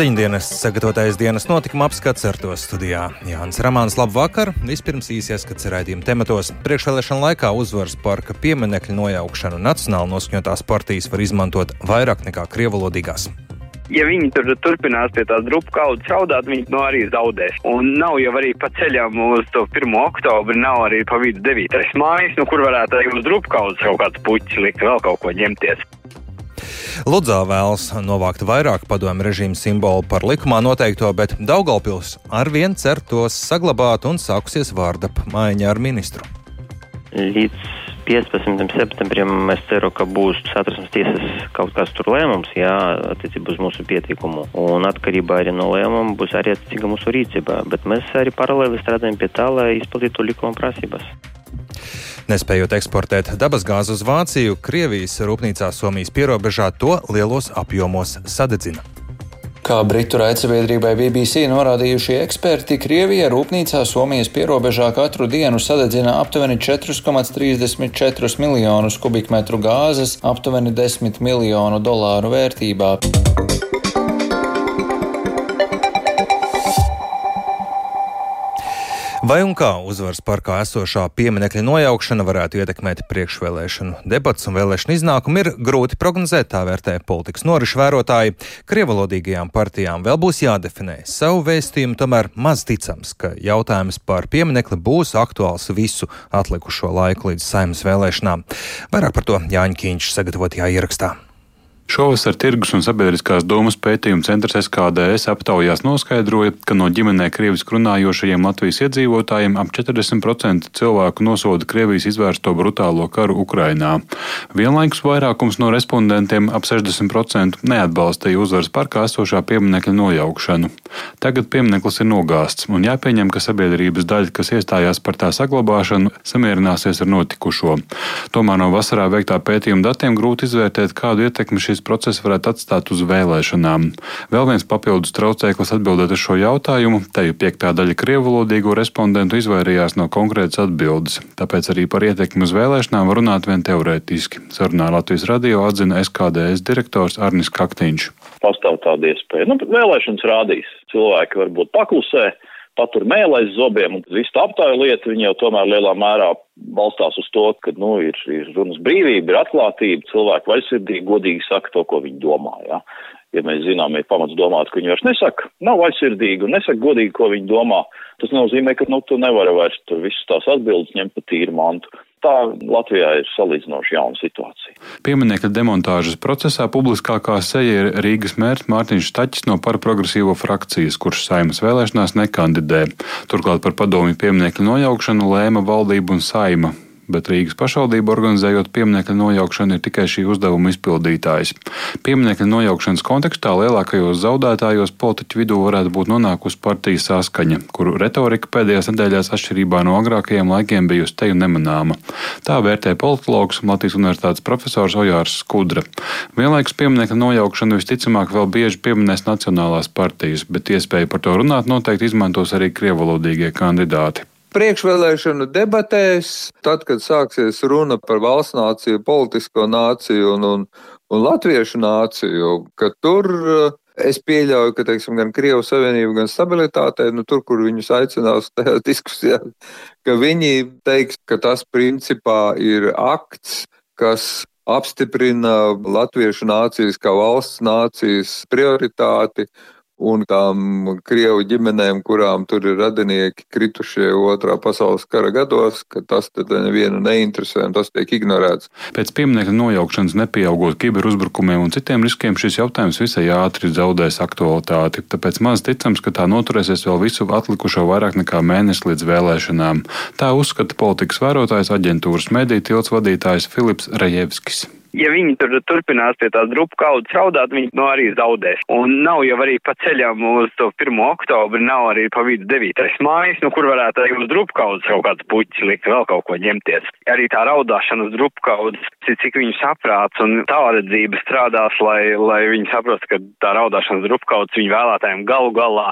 Ziņdienas sagatavotais dienas notikuma apskats ar to studijā. Jānis Ramāns, labvakar! Vispirms īsi ieskats raidījuma tematos. Priekšvēlēšana laikā uzvaras parka pieminekļu nojaukšanu nacionāli noskaņotās partijas var izmantot vairāk nekā krievalodīgās ja viņi tur turpinās pie tās drupu kaudzes raudāt, viņi no arī zaudēs. Un nav jau arī pa ceļam uz to 1. oktobri, nav arī pa vidu 9. mājas, nu kur varētu arī uz drupu kaudzes kaut kāds puķis likt, vēl kaut ko ņemties. Ludzā vēlas novākt vairāk padomju režīmu simbolu par likumā noteikto, bet Daugalpils arvien cer tos saglabāt un sākusies vārda maiņa ar ministru. Līdz 15. septembrim es ceru, ka būs satversmes tiesas kaut kāds tur lēmums, jā, attiecībā uz mūsu pieteikumu. Un atkarībā arī no lēmuma būs arī attiecīga mūsu rīcība. Bet mēs arī paralēli strādājam pie tā, lai izpildītu likuma prasības. Nespējot eksportēt dabasgāzi uz Vāciju, Krievijas rūpnīcā Somijas pierobežā to lielos apjomos sadedzina. Kā Britu raidsabiedrībai BBC norādījušie eksperti, Krievija rūpnīcā Somijas pierobežā katru dienu sadedzina aptuveni 4,34 miljonus kubikmetru gāzes, aptuveni 10 miljonu dolāru vērtībā. Vai un kā uzvaras parkā esošā pieminekļa nojaukšana varētu ietekmēt priekšvēlēšanu debats un vēlēšanu iznākumu, ir grūti prognozēt, tā vērtē politikas norišu vērotāji. Krievalodīgajām partijām vēl būs jādefinē savu vēstījumu, tomēr maz ticams, ka jautājums par pieminekli būs aktuāls visu atlikušo laiku līdz saimnes vēlēšanām. Vairāk par to Jāņa Kīņš sagatavotajā ierakstā. Šovasar Tirgus un sabiedriskās domas pētījuma centrs SKDS aptaujās noskaidroja, ka no ģimenē krieviski runājošajiem Latvijas iedzīvotājiem ap 40% cilvēku nosoda Krievijas izvērsto brutālo karu Ukrainā. Vienlaikus vairākums no respondentiem ap 60% neatbalstīja uzvaras parkā esošā pieminekļa nojaukšanu. Tagad piemineklis ir nogāsts, un jāpieņem, ka sabiedrības daļa, kas iestājās par tā saglabāšanu, samierināsies ar notikušo. Tomēr no vasarā veiktā pētījuma datiem grūti izvērtēt, kādu ietekmi šis šis process varētu atstāt uz vēlēšanām. Vēl viens papildus traucēklis atbildēt uz šo jautājumu, te jau piektā daļa krievalodīgo respondentu izvairījās no konkrētas atbildes, tāpēc arī par ietekmi uz vēlēšanām var runāt vien teorētiski. Sarunā Latvijas radio atzina SKDS direktors Arnis Kaktiņš. Pastāv tāda iespēja. Nu, vēlēšanas rādīs. Cilvēki varbūt paklusē, patur mēlē aiz zobiem, un visu aptāju lietu viņi jau tomēr lielā mērā balstās uz to, ka, nu, ir, ir runas brīvība, ir atklātība, cilvēki vaļsirdīgi, godīgi saka to, ko viņi domā, jā. Ja? Ja mēs zinām, ir pamats domāt, ka viņi vairs nesaka, nav vaļsirdīgi un nesaka godīgi, ko viņi domā, tas nozīmē, ka, nu, tu nevari vairs tur visas tās atbildes ņemt pa tīru mantu. Tā Latvijā ir salīdzinoši jauna situācija. Pieminekļa demontāžas procesā publiskākā seja ir Rīgas mērs Mārtiņš Taķis no parprogresīvo frakcijas, kurš saimas vēlēšanās nekandidē. Turklāt par padomju pieminekļa nojaukšanu lēma valdība un saima bet Rīgas pašvaldība organizējot pieminiekļa nojaukšanu ir tikai šī uzdevuma izpildītājs. Pieminiekļa nojaukšanas kontekstā lielākajos zaudētājos politiķu vidū varētu būt nonākusi partijas saskaņa, kuru retorika pēdējās nedēļās atšķirībā no agrākajiem laikiem bijusi teju nemanāma. Tā vērtē politologs Latvijas Universitātes profesors Ojārs Skudra. Vienlaikus pieminiekļa nojaukšanu visticamāk vēl bieži pieminēs nacionālās partijas, bet iespēju par to runāt noteikti izmantos arī krievalodīgie kandidāti priekšvēlēšanu debatēs, tad, kad sāksies runa par valsts nāciju, politisko nāciju un, un, un latviešu nāciju, ka tur eh, es pieļauju, ka teiksim, gan Krievijas Savienība, gan stabilitātei, nu, tur, kur viņus aicinās tajā diskusijā, ka viņi teiks, ka tas principā ir akts, kas apstiprina latviešu nācijas kā valsts nācijas prioritāti un tām krievu ģimenēm, kurām tur ir radinieki kritušie otrā pasaules kara gados, ka tas nevienu neinteresē un tas tiek ignorēts. Pēc pieminiekta nojaukšanas nepieaugot kiberuzbrukumiem un citiem riskiem šis jautājums visai ātri zaudēs aktualitāti, tāpēc maz ticams, ka tā noturēsies vēl visu atlikušo vairāk nekā mēnesi līdz vēlēšanām. Tā uzskata politikas vērotājs aģentūras mediju tilts vadītājs Filips Rejevskis ja viņi tur turpinās pie tās drupu kaudzes raudāt, viņi no arī zaudēs. Un nav jau arī pa ceļam uz to 1. oktobri, nav arī pa vidu 9. mājas, nu kur varētu arī uz drupu kaudzes kaut kāds puķis likt, vēl kaut ko ņemties. Arī tā raudāšana uz drupu kaudzes, cik viņu saprāts un tālredzība strādās, lai, lai viņi saprastu, ka tā raudāšana uz drupu kaudzes viņu vēlētājiem galu galā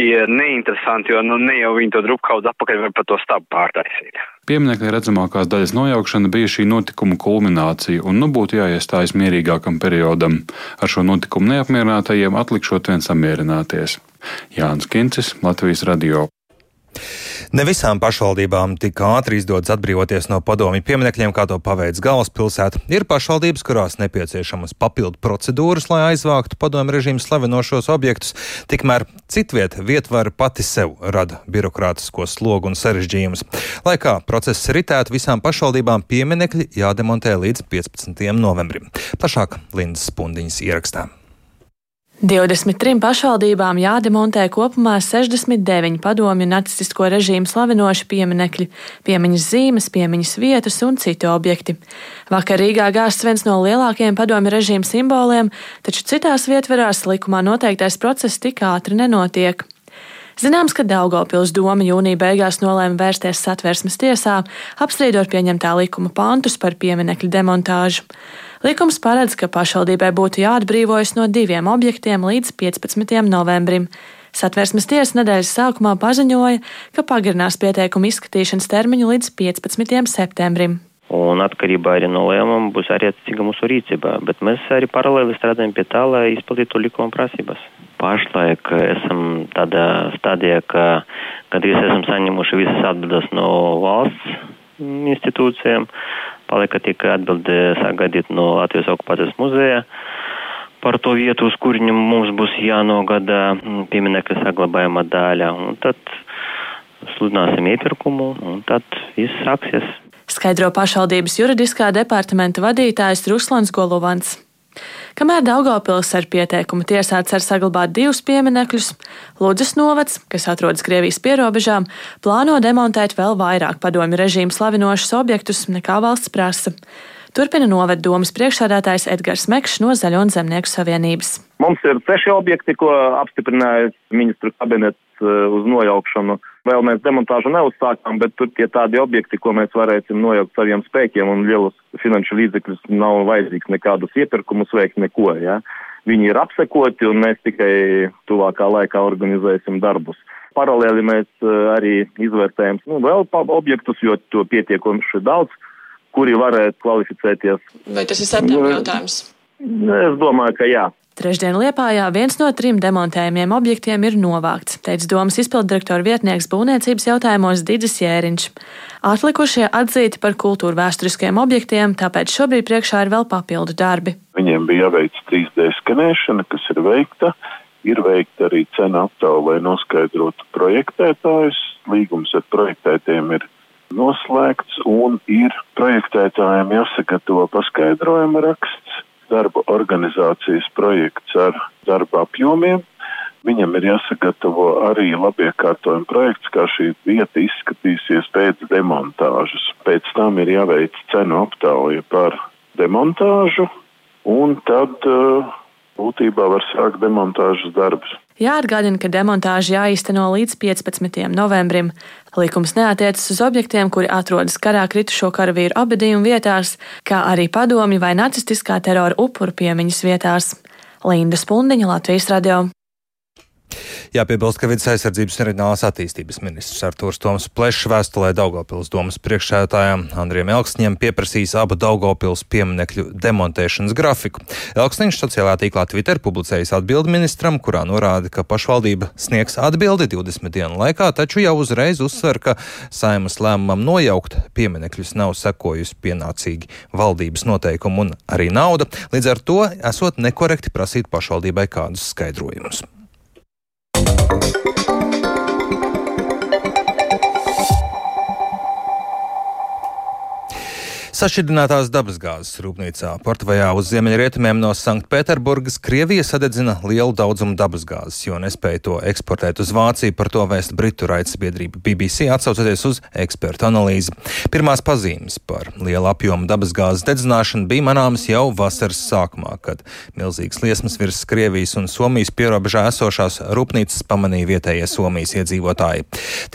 ir neinteresanti, jo nu, ne jau viņi to drupu kaudzi apakaļ var pa to stabu pārtaisīt. Pieminekļa redzamākās daļas nojaukšana bija šī notikuma kulminācija, un nu būtu jāiestājas mierīgākam periodam. Ar šo notikumu neapmierinātajiem atlikšot vien samierināties. Jānis Kincis, Latvijas Radio. Ne visām pašvaldībām tik ātri izdodas atbrīvoties no padomju pieminekļiem, kā to paveic galvaspilsēta. Ir pašvaldības, kurās nepieciešamas papildu procedūras, lai aizvāktu padomju režīmu slavenošos objektus, tikmēr citviet vietvar pati sev rada birokrātisko slogu un sarežģījumus. Lai kā process ritētu, visām pašvaldībām pieminekļi jādemontē līdz 15. novembrim. Plašāk Lindas Spundiņas ierakstā. 23 pašvaldībām jādemontē kopumā 69 padomju nacistisko režīmu slavinoši pieminekļi, piemiņas zīmes, piemiņas vietas un citi objekti. Vakar Rīgā gāsts viens no lielākajiem padomju režīmu simboliem, taču citās vietverās likumā noteiktais process tik ātri nenotiek. Zināms, ka Daugopils doma jūnija beigās nolēma vērsties satversmes tiesā, apstrīdot pieņemtā likuma pantus par pieminekļu demontāžu. Likums paredz, ka pašvaldībai būtu jāatbrīvojas no diviem objektiem līdz 15. novembrim. Satversmes tiesa nedēļas sākumā paziņoja, ka pagarinās pieteikumu izskatīšanas termiņu līdz 15. septembrim. Un atkarībā arī no lēmuma būs arī attiecīga mūsu rīcība, bet mēs arī paralēli strādājam pie tā, lai izpildītu likuma prasības. Pašlaik esam tādā stadijā, ka gandrīz esam saņemuši visas atbildes no valsts institūcijām palika tikai atbildi sagaidīt no Latvijas okupācijas muzeja par to vietu, uz kuriņu mums būs jānogada pieminekļa saglabājuma daļa. Un tad sludināsim iepirkumu, un tad viss sāksies. Skaidro pašvaldības juridiskā departamenta vadītājs Ruslans Golovans. Kamēr Daugopils ar pieteikumu tiesāts ar saglabāt divus pieminekļus, Ludzas novads, kas atrodas Krievijas pierobežām, plāno demontēt vēl vairāk padomju režīmu slavinošus objektus nekā valsts prasa. Turpina novada domas priekšsādātājs Edgars Mekšs no Zaļo un Zemnieku savienības. Mums ir seši objekti, ko apstiprināja ministru kabinets eh, uz nojaukšanu. Vēl mēs demontāžu neuzsākām, bet tur tie tādi objekti, ko mēs varēsim nojaukt saviem spēkiem un lielus finanšu līdzekļus nav vajadzīgs nekādus iepirkumus veikt, neko. Ja? Viņi ir apsekoti un mēs tikai tuvākā laikā organizēsim darbus. Paralēli mēs eh, arī izvērtējam nu, vēl objektus, jo to pietiekoši daudz, kuri varētu kvalificēties. Vai tas ir septembris jautājums? Es domāju, ka jā. Trešdien Liepājā viens no trim demontējumiem objektiem ir novākts, teica domas izpildirektora vietnieks būvniecības jautājumos Didis Jēriņš. Atlikušie atzīti par kultūra vēsturiskiem objektiem, tāpēc šobrīd priekšā ir vēl papildu darbi. Viņiem bija jāveic 3D skanēšana, kas ir veikta. Ir veikta arī cena aptauja, lai noskaidrotu projektētājus. Līgums ar projektētiem ir noslēgts un ir projektētājiem jāsagatavo paskaidrojuma raksts darba organizācijas projekts ar darba apjomiem. Viņam ir jāsagatavo arī labiekārtojuma projekts, kā šī vieta izskatīsies pēc demontāžas. Pēc tam ir jāveic cenu aptauja par demontāžu, un tad uh, būtībā var sākt demontāžas darbus. Jāatgādina, ka demontāža jāīsteno līdz 15. novembrim. Likums neatiecas uz objektiem, kuri atrodas karā kritušo karavīru abadījumu vietās, kā arī padomju vai nacistiskā terora upuru piemiņas vietās. Linda Spundiņa, Latvijas radio. Jāpiebilst, ka vidas aizsardzības un reģionālās attīstības ministrs Artūrs Toms Plešs vēstulē Daugopils domas priekšsētājiem Andriem Elksņiem pieprasīs abu Daugopils pieminekļu demontēšanas grafiku. Elksniņš sociālā tīklā Twitter publicējis atbildi ministram, kurā norāda, ka pašvaldība sniegs atbildi 20 dienu laikā, taču jau uzreiz uzsver, ka saimas lēmumam nojaukt pieminekļus nav sekojusi pienācīgi valdības noteikumu un arī nauda. Līdz ar to esot nekorekti prasīt pašvaldībai kādus skaidrojumus. Thank you. Sašķidrinātās dabasgāzes rūpnīcā Portugālē uz ziemeļrietumiem no Sanktpēterburgas Krievija sadedzina lielu daudzumu dabasgāzes, jo nespēja to eksportēt uz Vāciju. Par to vēst Britu raidsabiedrība BBC atsaucoties uz ekspertu analīzi. Pirmās pazīmes par lielu apjomu dabasgāzes dedzināšanu bija manāmas jau vasaras sākumā, kad milzīgas liesmas virs Krievijas un Somijas pierobežā esošās rūpnīcas pamanīja vietējie Somijas iedzīvotāji.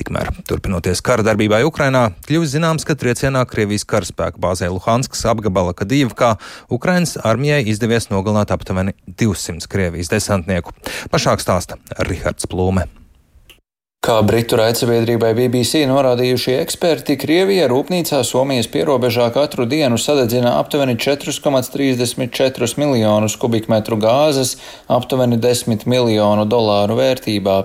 Tikmēr, turpinoties kara darbībai Ukrainā, kļuvis zināms, ka triecienā Krievijas karaspēka bāzē Luhanskas apgabala Kadīvkā Ukrainas armijai izdevies nogalināt aptuveni 200 Krievijas desantnieku. Pašāk stāsta Rihards Plūme. Kā Britu raidsabiedrībai BBC norādījušie eksperti, Krievija rūpnīcā Somijas pierobežā katru dienu sadedzina aptuveni 4,34 miljonus kubikmetru gāzes, aptuveni 10 miljonu dolāru vērtībā.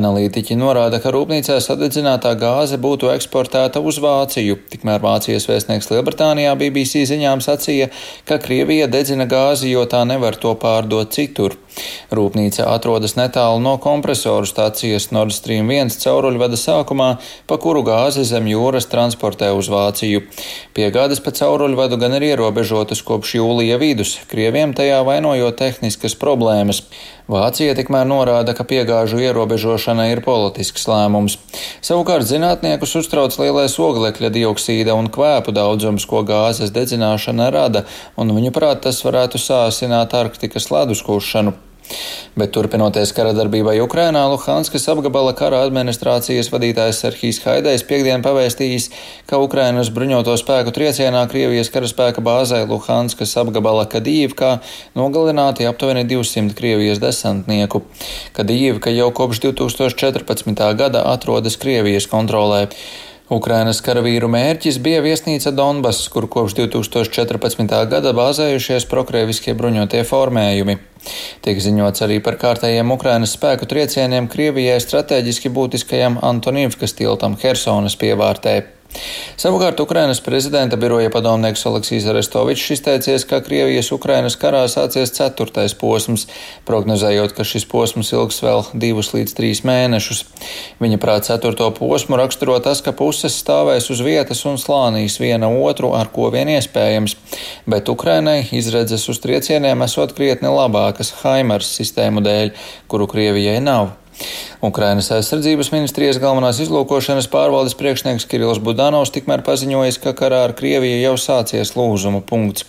Analītiķi norāda, ka rūpnīcā sadedzinātā gāze būtu eksportēta uz Vāciju, tikmēr Vācijas vēstnieks Lielbritānijā BBC ziņām sacīja, ka Krievija dedzina gāzi, jo tā nevar to pārdot citur. Rūpnīca atrodas netālu no kompresoru stācijas Nord Stream 1 cauruļvada sākumā, pa kuru gāzi zem jūras transportē uz Vāciju. Piegādes pa cauruļvadu gan ir ierobežotas kopš jūlija vidus, Krieviem tajā vainojot tehniskas problēmas. Vācija tikmēr norāda, ka piegāžu ierobežošana ir politisks lēmums. Savukārt zinātniekus uztrauc lielais oglekļa dioksīda un kvēpu daudzums, ko gāzes dedzināšana rada, un viņuprāt tas varētu sāsināt Arktikas ledus kušanu. Bet turpinoties kara darbībai Ukrainā, Luhanskas apgabala kara administrācijas vadītājs Serhijas Haidais piekdien pavēstījis, ka Ukrainas bruņoto spēku triecienā Krievijas karaspēka bāzē Luhanskas apgabala Kadīvkā nogalināti aptuveni 200 Krievijas desantnieku. Kadīvka jau kopš 2014. gada atrodas Krievijas kontrolē. Ukrainas karavīru mērķis bija viesnīca Donbass, kur kopš 2014. gada bāzējušies prokrieviskie bruņotie formējumi. Tiek ziņots arī par kārtējiem Ukrainas spēku triecieniem Krievijai strateģiski būtiskajam Antonīvkas tiltam Hersonas pievārtē. Savukārt Ukrainas prezidenta biroja padomnieks Aleksijas Arestovičs izteicies, ka Krievijas-Ukrainas karā sācies ceturtais posms, prognozējot, ka šis posms ilgs vēl divus līdz trīs mēnešus. Viņa prāt ceturto posmu raksturo tas, ka puses stāvēs uz vietas un slānīs viena otru, ar ko vien iespējams, bet Ukrainai izredzes uz triecieniem esot krietni labākas Haimars sistēmu dēļ, kuru Krievijai nav. Ukrainas aizsardzības ministrijas galvenās izlūkošanas pārvaldes priekšnieks Kirills Budanovs tikmēr paziņojis, ka karā ar Krieviju jau sācies lūzuma punkts.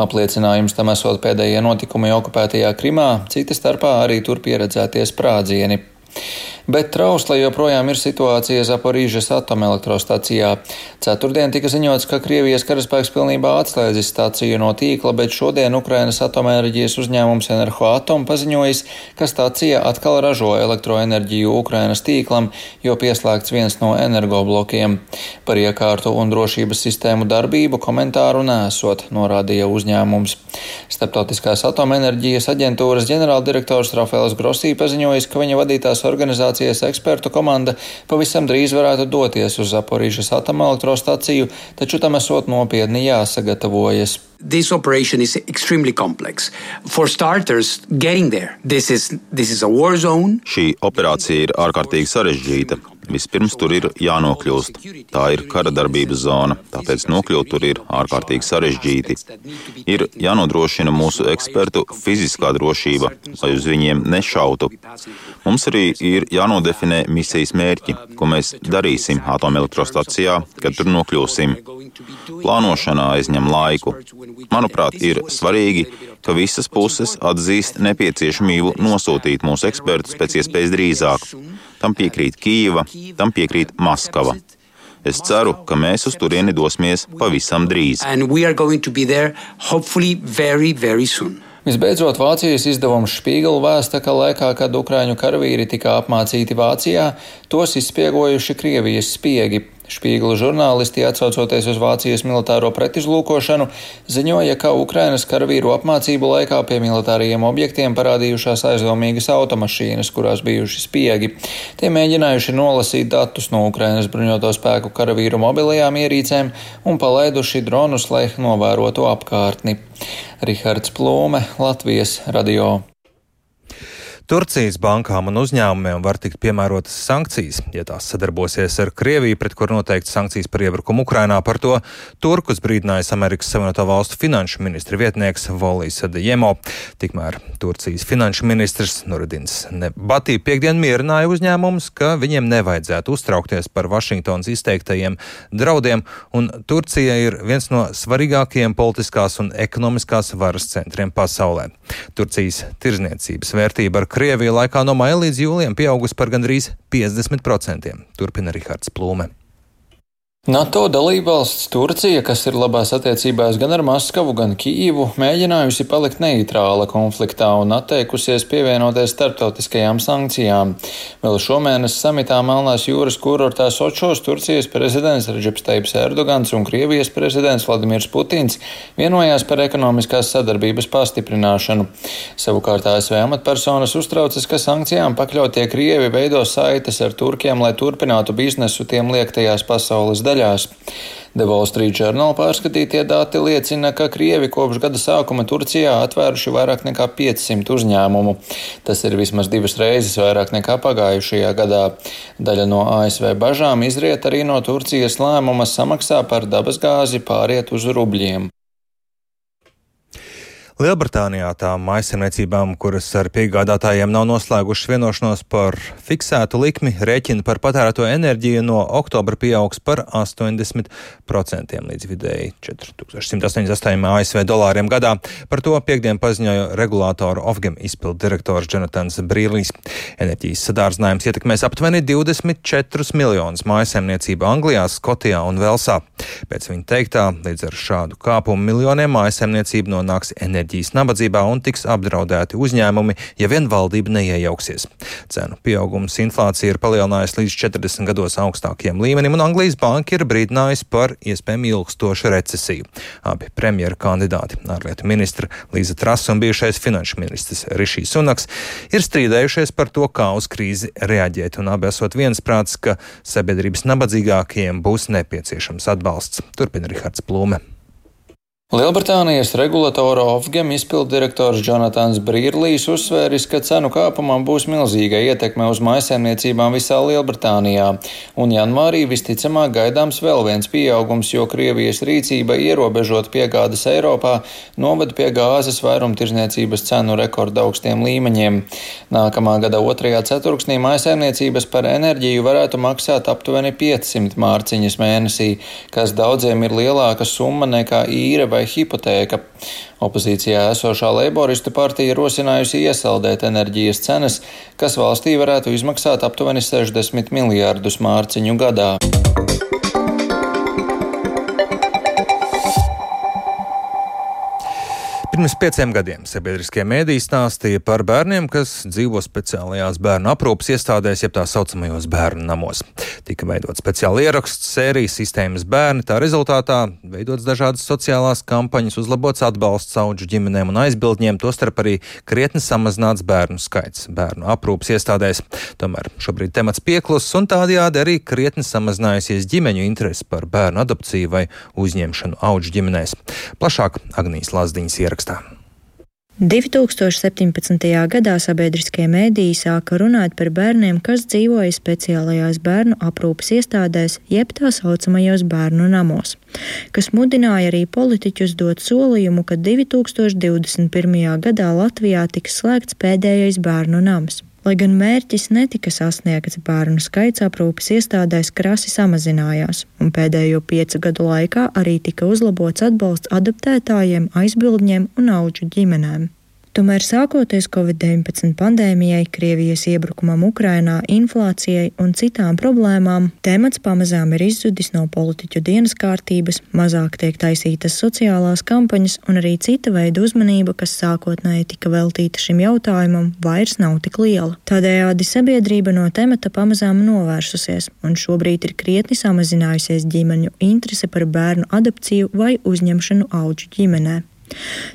Apliecinājums tam esot pēdējie notikumi okupētajā Krimā, cita starpā arī tur pieredzētie sprādzieni. Bet trausla joprojām ir situācija Zaporīžas atomelektrostacijā. Ceturtdien tika ziņots, ka Krievijas karaspēks pilnībā atslēdzis stāciju no tīkla, bet šodien Ukrainas atomenerģijas uzņēmums Enerhoatom paziņojis, ka stācija atkal ražo elektroenerģiju Ukrainas tīklam, jo pieslēgts viens no energoblokiem. Par iekārtu un drošības sistēmu darbību komentāru nesot, norādīja uzņēmums. Starptautiskās atomenerģijas aģentūras ģenerāldirektors Rafaels Grosī paziņojis, ka viņa vadītās organizācijas ekspertu komanda pavisam drīz varētu doties uz Zaporīžas atomelektrostaciju, taču tam esot nopietni jāsagatavojas. This operation is extremely complex. For starters, getting there. This is, this is a war zone. Šī operācija ir ārkārtīgi sarežģīta. Vispirms tur ir jānokļūst. Tā ir kara darbības zona, tāpēc nokļūt tur ir ārkārtīgi sarežģīti. Ir jānodrošina mūsu ekspertu fiziskā drošība, lai uz viņiem nešautu. Mums arī ir jānodefinē misijas mērķi, ko mēs darīsim atomelektrostacijā, kad tur nokļūsim. Plānošanā aizņem laiku. Manuprāt, ir svarīgi, ka visas puses atzīst nepieciešamību nosūtīt mūsu ekspertus pēc iespējas drīzāk. Tam piekrīt Kīva, tam piekrīt Maskava. Es ceru, ka mēs uz turieni dosimies pavisam drīz. Visbeidzot, Vācijas izdevums Špīgla vēsta, ka laikā, kad Ukrāņu karavīri tika apmācīti Vācijā, tos izspiegojuši Krievijas spiegi. Špīgla žurnālisti, atsaucoties uz Vācijas militāro pretizlūkošanu, ziņoja, ka Ukrainas karavīru apmācību laikā pie militārajiem objektiem parādījušās aizdomīgas automašīnas, kurās bijuši spiegi. Tie mēģinājuši nolasīt datus no Ukrainas bruņoto spēku karavīru mobilajām ierīcēm un palaiduši dronus, lai novērotu apkārtni. Rihards Plūme, Latvijas radio. Turcijas bankām un uzņēmumiem var tikt piemērotas sankcijas, ja tās sadarbosies ar Krieviju, pret kur noteikti sankcijas par iebrukumu Ukrainā. Par to Turkus brīdinājis Amerikas Savienoto Valstu finanšu ministra vietnieks Volijas Adejemo. Tikmēr Turcijas finanšu ministrs Nuridins Nebatī piekdien mierināja uzņēmumus, ka viņiem nevajadzētu uztraukties par Vašingtonas izteiktajiem draudiem, un Turcija ir viens no svarīgākajiem politiskās un ekonomiskās varas centriem pasaulē. Turcijas tirzniecības vērtība ar Krievija laikā no maija līdz jūlijam pieaugusi par gandrīz 50%, turpina Rihards Plūme. NATO dalībvalsts Turcija, kas ir labās attiecībās gan ar Maskavu, gan Kīvu, mēģinājusi palikt neitrāla konfliktā un atteikusies pievienoties starptautiskajām sankcijām. Vēl šomēnes samitā Melnās jūras kurortā Sočos Turcijas prezidents Reģips Teips Erdogans un Krievijas prezidents Vladimirs Putins vienojās par ekonomiskās sadarbības pastiprināšanu. Savukārt ASV amatpersonas uztraucas, ka sankcijām pakļautie Krievi veido saites ar Turkiem, lai turpinātu biznesu tiem liektajās pasaules daļās daļās. The Wall Street Journal pārskatītie dati liecina, ka Krievi kopš gada sākuma Turcijā atvēruši vairāk nekā 500 uzņēmumu. Tas ir vismaz divas reizes vairāk nekā pagājušajā gadā. Daļa no ASV bažām izriet arī no Turcijas lēmuma samaksā par dabasgāzi pāriet uz rubļiem. Lielbritānijā tām maisaimniecībām, kuras ar piegādātājiem nav noslēgušas vienošanos par fiksētu likmi, rēķina par patērēto enerģiju no oktobra pieaugs par 80% līdz vidēji 4188 ASV dolāriem gadā. Par to piekdien paziņoja regulātoru Ofgem izpildu direktors Jonatans Brīlīs. Enerģijas sadārdzinājums ietekmēs aptuveni 24 miljonus maisaimniecību Anglijā, Skotijā un Velsā. Pēc viņa teiktā, līdz ar šādu kāpumu miljoniem maisaimniecību nonāks enerģijas enerģijas nabadzībā un tiks apdraudēti uzņēmumi, ja vien valdība neiejauksies. Cenu pieaugums inflācija ir palielinājusi līdz 40 gados augstākiem līmenim, un Anglijas banka ir brīdinājusi par iespējamu ilgstošu recesiju. Abi premjera kandidāti, ārlietu ministra Līza Trasa un bijušais finanšu ministrs Rišijs Sunaks, ir strīdējušies par to, kā uz krīzi reaģēt, un abi esot viensprāts, ka sabiedrības nabadzīgākajiem būs nepieciešams atbalsts. Turpina Rihards Plūme. Lielbritānijas regulatora Ofgem izpildirektors Jonatans Brīrlīs uzsvēris, ka cenu kāpumam būs milzīga ietekme uz maisaimniecībām visā Lielbritānijā, un janvārī visticamāk gaidāms vēl viens pieaugums, jo Krievijas rīcība ierobežot piegādes Eiropā noved pie gāzes vairumtirzniecības cenu rekorda augstiem līmeņiem. Nākamā gada otrajā ceturksnī maisaimniecības par enerģiju varētu maksāt aptuveni 500 mārciņas mēnesī, kas daudziem ir lielāka summa nekā īra vai vai hipotēka. Opozīcijā esošā Leiboristu partija rosinājusi iesaldēt enerģijas cenas, kas valstī varētu izmaksāt aptuveni 60 miljārdus mārciņu gadā. Pirms pieciem gadiem sabiedriskie mēdīji stāstīja par bērniem, kas dzīvo speciālajās bērnu aprūpas iestādēs, jeb tā saucamajos bērnu namos. Tika veidot speciāli ieraksts, sērijas sistēmas bērni, tā rezultātā veidots dažādas sociālās kampaņas, uzlabots atbalsts auģu ģimenēm un aizbildņiem, tostarp arī krietni samazināts bērnu skaits bērnu aprūpas iestādēs. Tomēr šobrīd temats pieklusis un tādējādi arī krietni samazinājusies ģimeņu interesi par bērnu adopciju vai uzņemšanu auģu ģimenēs. Plašāk Agnijas Lazdiņas ieraksts rakstā. 2017. gadā sabiedriskie mēdīji sāka runāt par bērniem, kas dzīvoja speciālajās bērnu aprūpas iestādēs, jeb tā saucamajos bērnu namos, kas mudināja arī politiķus dot solījumu, ka 2021. gadā Latvijā tiks slēgts pēdējais bērnu nams. Lai gan mērķis netika sasniegts, bērnu skaits aprūpes iestādēs krasi samazinājās, un pēdējo piecu gadu laikā arī tika uzlabots atbalsts adaptētājiem, aizbildņiem un auģu ģimenēm. Tomēr sākoties Covid-19 pandēmijai, Krievijas iebrukumam Ukrainā, inflācijai un citām problēmām, temats pamazām ir izzudis no politiķu dienas kārtības, mazāk tiek taisītas sociālās kampaņas un arī cita veida uzmanība, kas sākotnēji tika veltīta šim jautājumam, vairs nav tik liela. Tādējādi sabiedrība no temata pamazām novērsusies, un šobrīd ir krietni samazinājusies ģimeņu interese par bērnu adopciju vai uzņemšanu auģu ģimenē.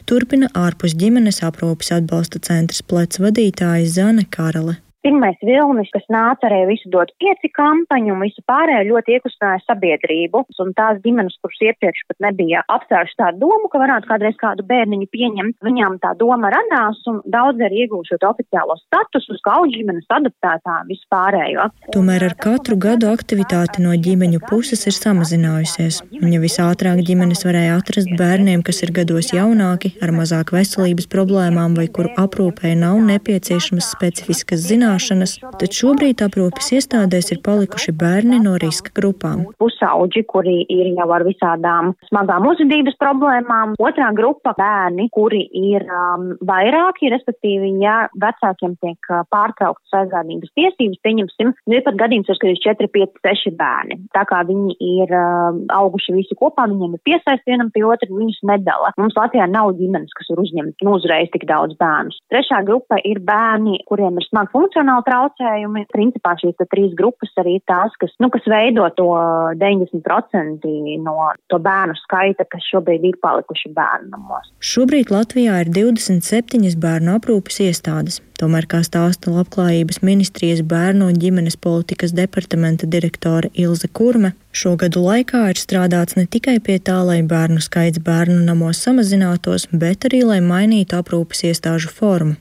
Turpina ārpus ģimenes aprūpes atbalsta centra plecs vadītāja Zane Karale. Pirmais vilnis, kas nāca arī visu dot pieci kampaņu un visu pārējo ļoti iekustināja sabiedrību. Un tās ģimenes, kuras iepriekš pat nebija apsvēruši tādu domu, ka varētu kādreiz kādu bērniņu pieņemt, viņām tā doma radās un daudz arī iegūšot oficiālo statusu, kā ģimenes adaptētā vispārējo. Tomēr ar katru gadu aktivitāte no ģimeņu puses ir samazinājusies. Un ja visātrāk ģimenes varēja atrast bērniem, kas ir gados jaunāki, ar mazāk veselības problēmām vai kuru aprūpē nav nepieciešamas specifiskas zināšanas, zināšanas, tad šobrīd aprūpes iestādēs ir palikuši bērni no riska grupām. Pusauģi, kuri ir jau ar visādām smagām uzvedības problēmām. Otrā grupa - bērni, kuri ir um, vairāki, respektīvi, ja vecākiem tiek uh, pārtrauktas aizgādības tiesības, pieņemsim, nu, ir pat gadījums, ka ir 4, 5, 6 bērni. Tā kā viņi ir um, auguši visi kopā, viņiem ir piesaisti vienam pie otra, viņus nedala. Mums Latvijā nav ģimenes, kas var uzņemt nu, uzreiz tik daudz bērnus. Trešā grupa ir bērni, kuriem ir smagi funkcionāli traucējumi. Principā šīs trīs grupas arī tās, kas, nu, kas veido to 90% no to bērnu skaita, kas šobrīd ir palikuši bērnu namos. Šobrīd Latvijā ir 27 bērnu aprūpes iestādes. Tomēr, kā stāsta Labklājības ministrijas bērnu un ģimenes politikas departamenta direktore Ilze Kurme, šo gadu laikā ir strādāts ne tikai pie tā, lai bērnu skaits bērnu namos samazinātos, bet arī, lai mainītu aprūpes iestāžu formu.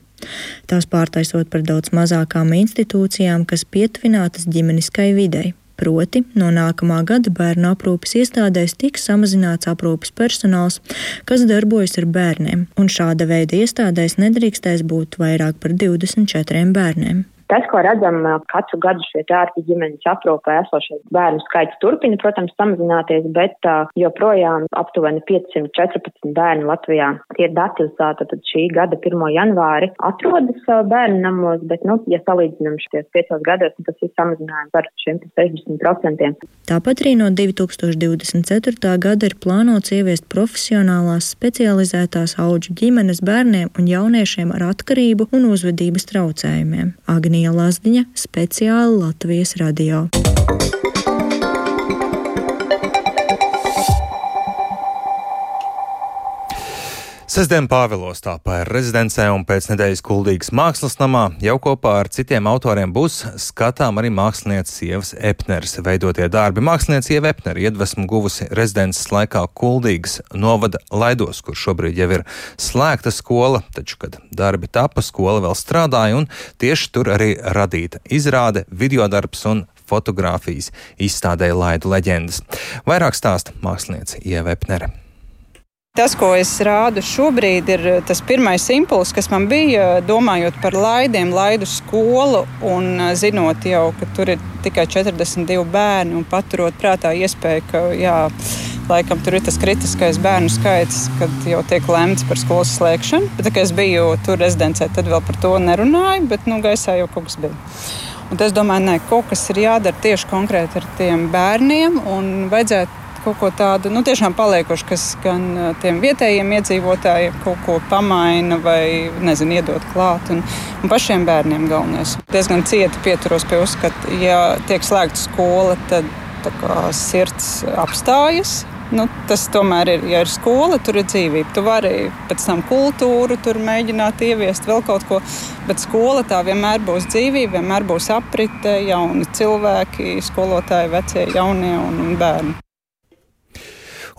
Tās pārtaisot par daudz mazākām institūcijām, kas pietuvinātas ģimeniskai videi. Proti, no nākamā gada bērnu aprūpes iestādēs tiks samazināts aprūpes personāls, kas darbojas ar bērniem, un šāda veida iestādēs nedrīkstēs būt vairāk par 24 bērniem. Tas, ko redzam katru gadu šie ārti ģimenes aprūpē esošie bērnu skaits turpina, protams, samazināties, bet joprojām aptuveni 514 bērni Latvijā. Tie ir dati uz tātad šī gada 1. janvāri atrodas bērnu namos, bet, nu, ja salīdzinām šies 5 gados, tas ir samazinājums par šiem 60%. Tāpat arī no 2024. gada ir plānots ieviest profesionālās specializētās auģu ģimenes bērniem un jauniešiem ar atkarību un uzvedības traucējumiem. Agni Agnija Lazdiņa speciāli Latvijas radio. Sestdien Pāvilos tāpā ir rezidencē un pēc nedēļas kuldīgas mākslas namā jau kopā ar citiem autoriem būs skatām arī mākslinieces Ievas Epners veidotie darbi. Mākslinieca Ieva Epner iedvesmu guvusi rezidences laikā kuldīgas novada laidos, kur šobrīd jau ir slēgta skola, taču, kad darbi tapa, skola vēl strādāja un tieši tur arī radīta izrāde, videodarbs un fotografijas izstādēja laidu leģendas. Vairāk stāsta mākslinieca Ieva Epnere. Tas, ko es rādu šobrīd, ir tas pirmais impulss, kas man bija, domājot par laidiem, laidu skolu un zinot jau, ka tur ir tikai 42 bērni un paturot prātā iespēju, ka jā, laikam tur ir tas kritiskais bērnu skaits, kad jau tiek lemts par skolas slēgšanu. Bet, kad es biju tur rezidencē, tad vēl par to nerunāju, bet nu, gaisā jau kaut kas bija. Un es domāju, ka kaut kas ir jādara tieši konkrēti ar tiem bērniem un vajadzētu kaut ko tādu nu, tiešām paliekošu, kas gan tiem vietējiem iedzīvotājiem kaut ko pamaina vai nezinu, iedot klāt. Un, un pašiem bērniem galvenais. Diezgan cieti pieturos pie uzskata, ja tiek slēgta skola, tad kā, sirds apstājas. Nu, tas tomēr ir, ja ir skola, tur ir dzīvība. Tu vari pēc tam kultūru tur mēģināt ieviest, vēl kaut ko. Bet skola tā vienmēr būs dzīvība, vienmēr būs aprite, jauni cilvēki, skolotāji, vecie, jaunie un, un bērni.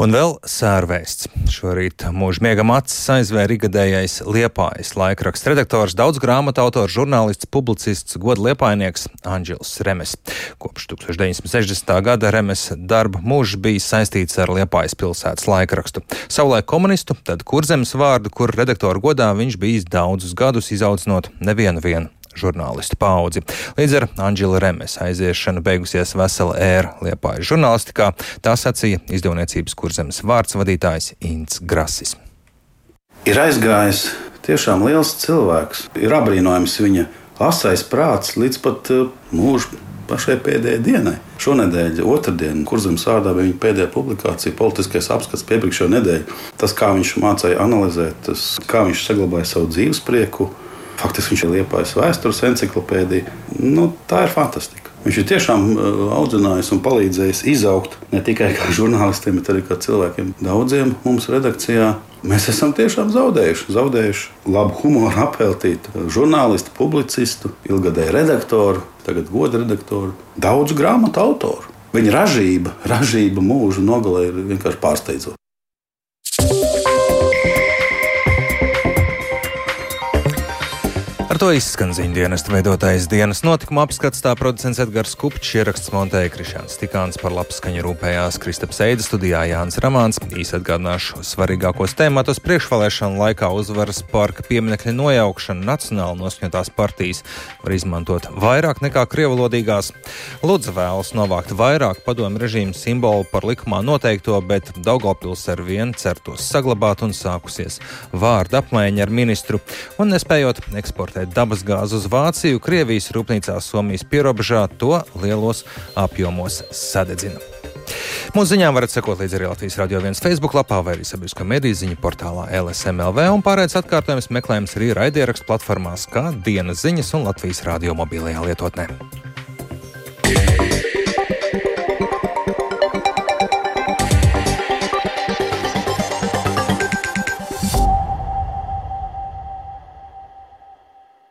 Un vēl sērvēsts. Šorīt mūža miegam acis aizvēra igadējais liepājas laikraksta redaktors, daudz grāmatu autors, žurnālists, publicists, goda liepainieks Anģels Remes. Kopš 1960. gada Remes darba mūžs bija saistīts ar liepājas pilsētas laikrakstu. Savulaik komunistu, tad kurzemes vārdu, kur redaktoru godā viņš bijis daudzus gadus izaudzinot nevienu vienu žurnālistu paudzi. Līdz ar Anģela Remes aiziešanu beigusies vesela ēra liepāja žurnālistikā, tā sacīja izdevniecības kurzemes vārds vadītājs Ints Grasis. Ir aizgājis tiešām liels cilvēks, ir apbrīnojams viņa asais prāts līdz pat uh, mūža pašai pēdējai dienai. Šonadēļ, otrdienā, kurzems vārdā bija viņa pēdējā publikācija, politiskais apskats piepriekšējo nedēļu. Tas, kā viņš mācīja analizēt, tas, kā viņš saglabāja savu dzīves prieku, Faktiski viņš ir liepājis vēstures encyklopēdija. Nu, tā ir fantastika. Viņš ir tiešām uh, audzinājis un palīdzējis izaugt ne tikai kā žurnālistiem, bet arī kā cilvēkiem. Daudziem mums redakcijā mēs esam tiešām zaudējuši. Zaudējuši labu humoru, apeltītu žurnālistu, publicistu, ilgadēju redaktoru, tagad godu redaktoru, daudzu grāmatu autoru. Viņa ražība, ražība mūža nogalē ir vienkārši pārsteidzama. To izskan ziņu dienesta veidotais dienas notikuma apskats. Tā producents Edgars Kupčs ieraksts montēja Krišāns Tikāns par labskaņu rūpējās Kristaps Eida studijā Jānis Ramāns. Īsi atgādināšu svarīgākos tēmatus priekšvēlēšanu laikā uzvaras parka pieminekļa nojaukšana nacionāli noskaņotās partijas var izmantot vairāk nekā krievalodīgās. Lūdzu vēlas novākt vairāk padomu režīmu simbolu par likumā noteikto, bet Daugopils ar vienu certos saglabāt un sākusies vārda apmaiņa ar ministru un nespējot eksportēt dabasgāzi uz Vāciju, Krievijas rūpnīcā Somijas pierobežā to lielos apjomos sadedzina. Mūsu ziņām varat sekot līdzi arī Latvijas Radio 1 Facebook lapā vai arī sabiedriskā mediju ziņu portālā LSMLV un pārējais atkārtojums meklējums arī raidierakstu platformās kā dienas ziņas un Latvijas radio mobilajā lietotnē. Yeah.